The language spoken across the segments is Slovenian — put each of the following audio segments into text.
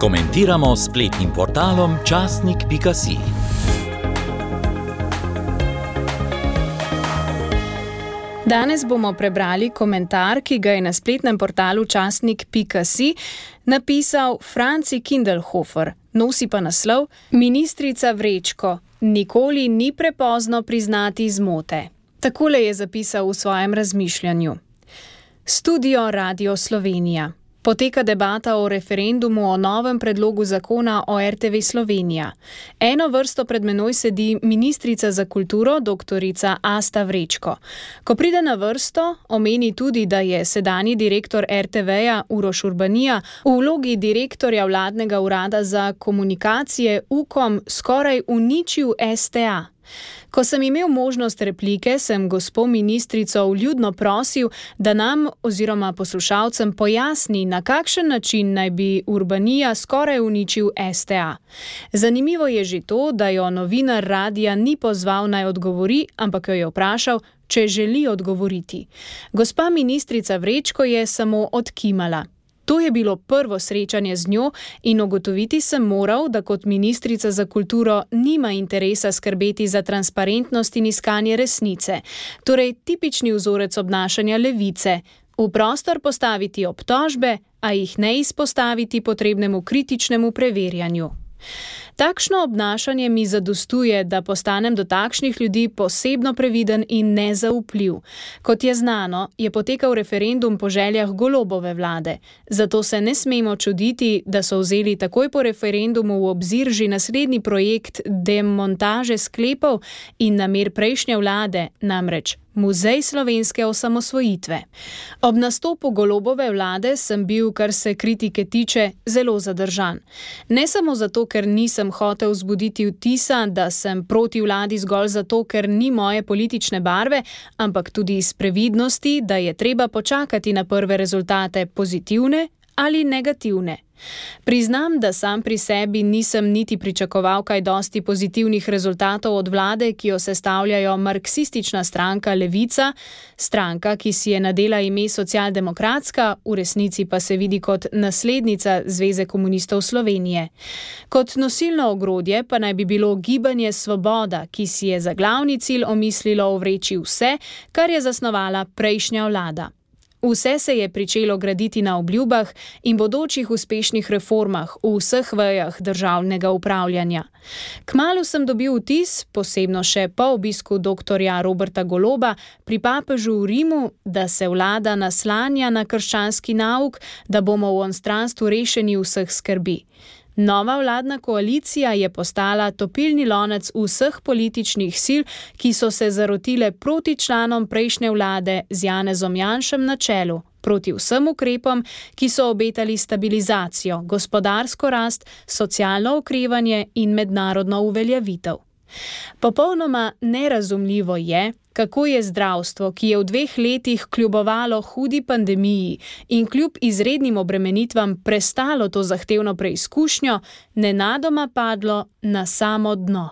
Komentiramo spletnim portalom časnik.si. Danes bomo prebrali komentar, ki ga je na spletnem portalu časnik.si napisal Franci Kindelhofer, nosi pa naslov Ministrica Vrečko: Nikoli ni prepozno priznati zmote. Takole je zapisal v svojem razmišljanju. Studio Radio Slovenija. Poteka debata o referendumu o novem predlogu zakona o RTV Slovenija. Eno vrsto pred menoj sedi ministrica za kulturo, dr. Asta Vrečko. Ko pride na vrsto, omeni tudi, da je sedanji direktor RTV-ja Uroš Urbanija v vlogi direktorja vladnega urada za komunikacije UKOM skoraj uničil STA. Ko sem imel možnost replike, sem gospod ministrico vljudno prosil, da nam oziroma poslušalcem pojasni, na kakšen način naj bi Urbanija skoraj uničil STA. Zanimivo je že to, da jo novinar radia ni pozval naj odgovori, ampak jo je vprašal, če želi odgovoriti. Gospa ministrica Vrečko je samo odkimala. To je bilo prvo srečanje z njo in ugotoviti sem moral, da kot ministrica za kulturo nima interesa skrbeti za transparentnost in iskanje resnice, torej tipični vzorec obnašanja levice. V prostor postaviti obtožbe, a jih ne izpostaviti potrebnemu kritičnemu preverjanju. Takšno obnašanje mi zadostuje, da postanem do takšnih ljudi posebno previden in nezaupljiv. Kot je znano, je potekal referendum po željah golobove vlade. Zato se ne smemo čuditi, da so vzeli takoj po referendumu v obzir že naslednji projekt demontaže sklepov in namer prejšnje vlade, namreč Muzej slovenske osamosvojitve. Ob nastopu golobove vlade sem bil, kar se kritike tiče, zelo zadržan. Ne samo zato, ker nisem hotel vzbuditi vtisa, da sem proti vladi zgolj zato, ker ni moje politične barve, ampak tudi iz previdnosti, da je treba počakati na prve rezultate, pozitivne ali negativne. Priznam, da sam pri sebi nisem niti pričakoval kaj dosti pozitivnih rezultatov od vlade, ki jo sestavljajo marksistična stranka Levica, stranka, ki si je nadela ime socialdemokratska, v resnici pa se vidi kot naslednica Zveze komunistov Slovenije. Kot nosilno ogrodje pa naj bi bilo gibanje Svoboda, ki si je za glavni cilj omislilo ovreči vse, kar je zasnovala prejšnja vlada. Vse se je pričelo graditi na obljubah in bodočih uspešnih reformah v vseh vejah državnega upravljanja. Kmalu sem dobil vtis, posebno še po obisku dr. Roberta Goloba pri papežu v Rimu, da se vlada naslanja na krščanski nauk, da bomo v onstranstvu rešeni vseh skrbi. Nova vladna koalicija je postala topilni lonec vseh političnih sil, ki so se zarotile proti članom prejšnje vlade z Janezom Janšem na čelu, proti vsem ukrepom, ki so obetali stabilizacijo, gospodarsko rast, socialno okrevanje in mednarodno uveljavitev. Popolnoma nerazumljivo je, kako je zdravstvo, ki je v dveh letih kljubovalo hudi pandemiji in kljub izrednim obremenitvam prestalo to zahtevno preizkušnjo, nenadoma padlo na samo dno.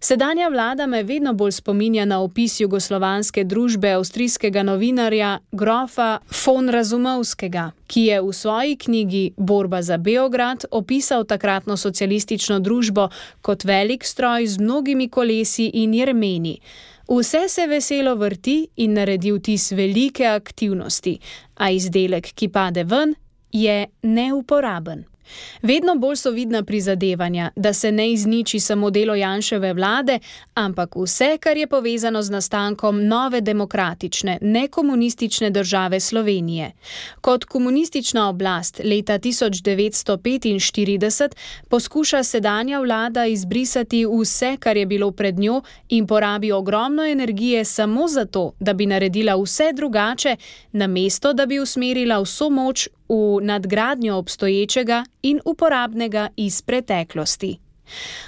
Sedanja vlada me vedno bolj spominja na opis jugoslovanske družbe avstrijskega novinarja Grofa von Razumovskega, ki je v svoji knjigi Borba za Beograd opisal takratno socialistično družbo kot velik stroj z mnogimi kolesi in jermeni. Vse se veselo vrti in naredi vtis velike aktivnosti, a izdelek, ki pade ven, je neuporaben. Vedno bolj so vidna prizadevanja, da se ne izniči samo delo Janševe vlade, ampak vse, kar je povezano z nastankom nove demokratične, nekomunistične države Slovenije. Kot komunistična oblast leta 1945 poskuša sedanja vlada izbrisati vse, kar je bilo pred njo in porabi ogromno energije samo zato, da bi naredila vse drugače, namesto da bi usmerila vso moč v nadgradnjo obstoječega in uporabnega iz preteklosti.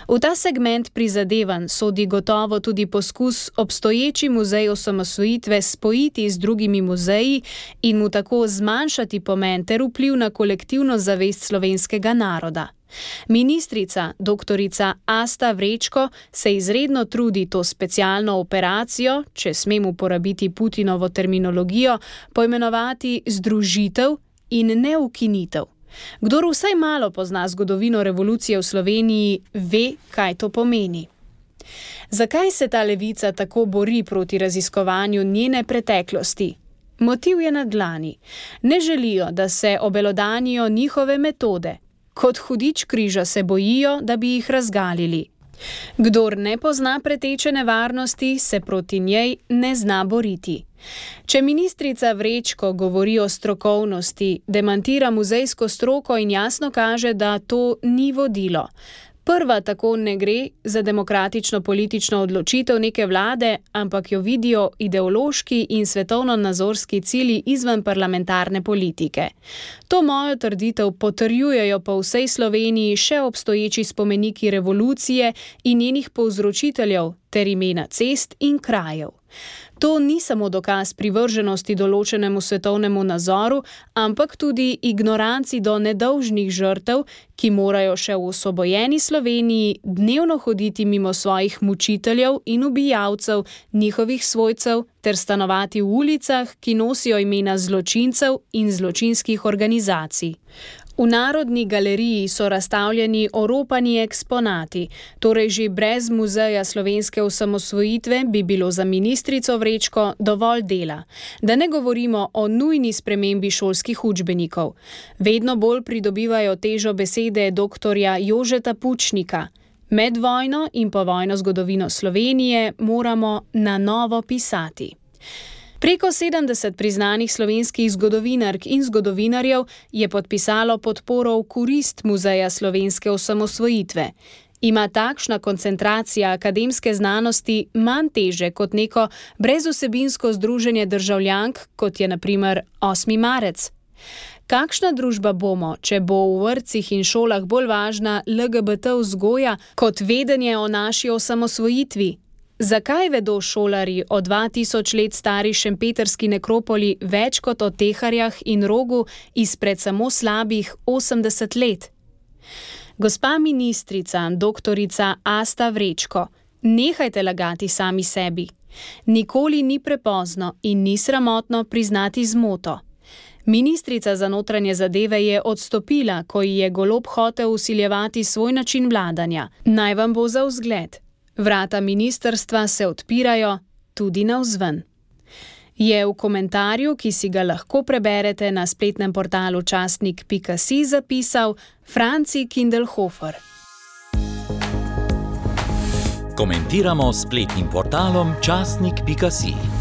V ta segment prizadevanj sodi gotovo tudi poskus obstoječi muzej osamosvojitve spojiti z drugimi muzeji in mu tako zmanjšati pomen ter vpliv na kolektivno zavest slovenskega naroda. Ministrica dr. Asta Vrečko se izredno trudi to specialno operacijo, če smem uporabiti Putinovo terminologijo, poimenovati združitev in ne ukinitev. Kdor vsaj malo pozna zgodovino revolucije v Sloveniji, ve, kaj to pomeni. Zakaj se ta levica tako bori proti raziskovanju njene preteklosti? Motiv je na dlani. Ne želijo, da se obelodanijo njihove metode. Kot hudič križa se bojijo, da bi jih razgalili. Kdor ne pozna preteče nevarnosti, se proti njej ne zna boriti. Če ministrica Vrečko govori o strokovnosti, demantira muzejsko stroko in jasno kaže, da to ni vodilo. Prva tako ne gre za demokratično politično odločitev neke vlade, ampak jo vidijo ideološki in svetovno-nazorski cilji izven parlamentarne politike. To mojo trditev potrjujejo po vsej Sloveniji še obstoječi spomeniki revolucije in njenih povzročiteljev ter imena cest in krajev. To ni samo dokaz privrženosti določenemu svetovnemu nazoru, ampak tudi ignoranci do nedolžnih žrtev, ki morajo še v osvobojeni Sloveniji dnevno hoditi mimo svojih mučiteljev in ubijalcev, njihovih svojcev, ter stanovati v ulicah, ki nosijo imena zločincev in zločinskih organizacij. V Narodni galeriji so razstavljeni oropani eksponati, torej že brez muzeja slovenske osamosvojitve bi bilo za ministrico Vrečko dovolj dela. Da ne govorimo o nujni spremembi šolskih učbenikov. Vedno bolj pridobivajo težo besede dr. Jožeta Pučnika. Med vojno in povojno zgodovino Slovenije moramo na novo pisati. Preko 70 priznanih slovenskih zgodovinark in zgodovinarjev je podpisalo podporo v korist Muzeja slovenske osamosvojitve. Ima takšna koncentracija akademske znanosti manj teže kot neko brezosebinsko združenje državljank, kot je naprimer 8. marec? Kakšna družba bomo, če bo v vrtcih in šolah bolj važna LGBT vzgoja kot vedenje o naši osamosvojitvi? Zakaj vedo šolari o 2000 let stari šempeterski nekropoli več kot o teharjah in rogu izpred samo slabih 80 let? Gospa ministrica, doktorica Asta Vrečko, nehajte lagati sami sebi. Nikoli ni prepozno in ni sramotno priznati zmoto. Ministrica za notranje zadeve je odstopila, ko ji je golob hotel usiljevati svoj način vladanja. Naj vam bo za vzgled. Vrata ministerstva se odpirajo tudi na vzven. Je v komentarju, ki si ga lahko preberete na spletnem portalu častnik.si, zapisal Franci Kindelhofer. Komentiramo spletnim portalom častnik.si.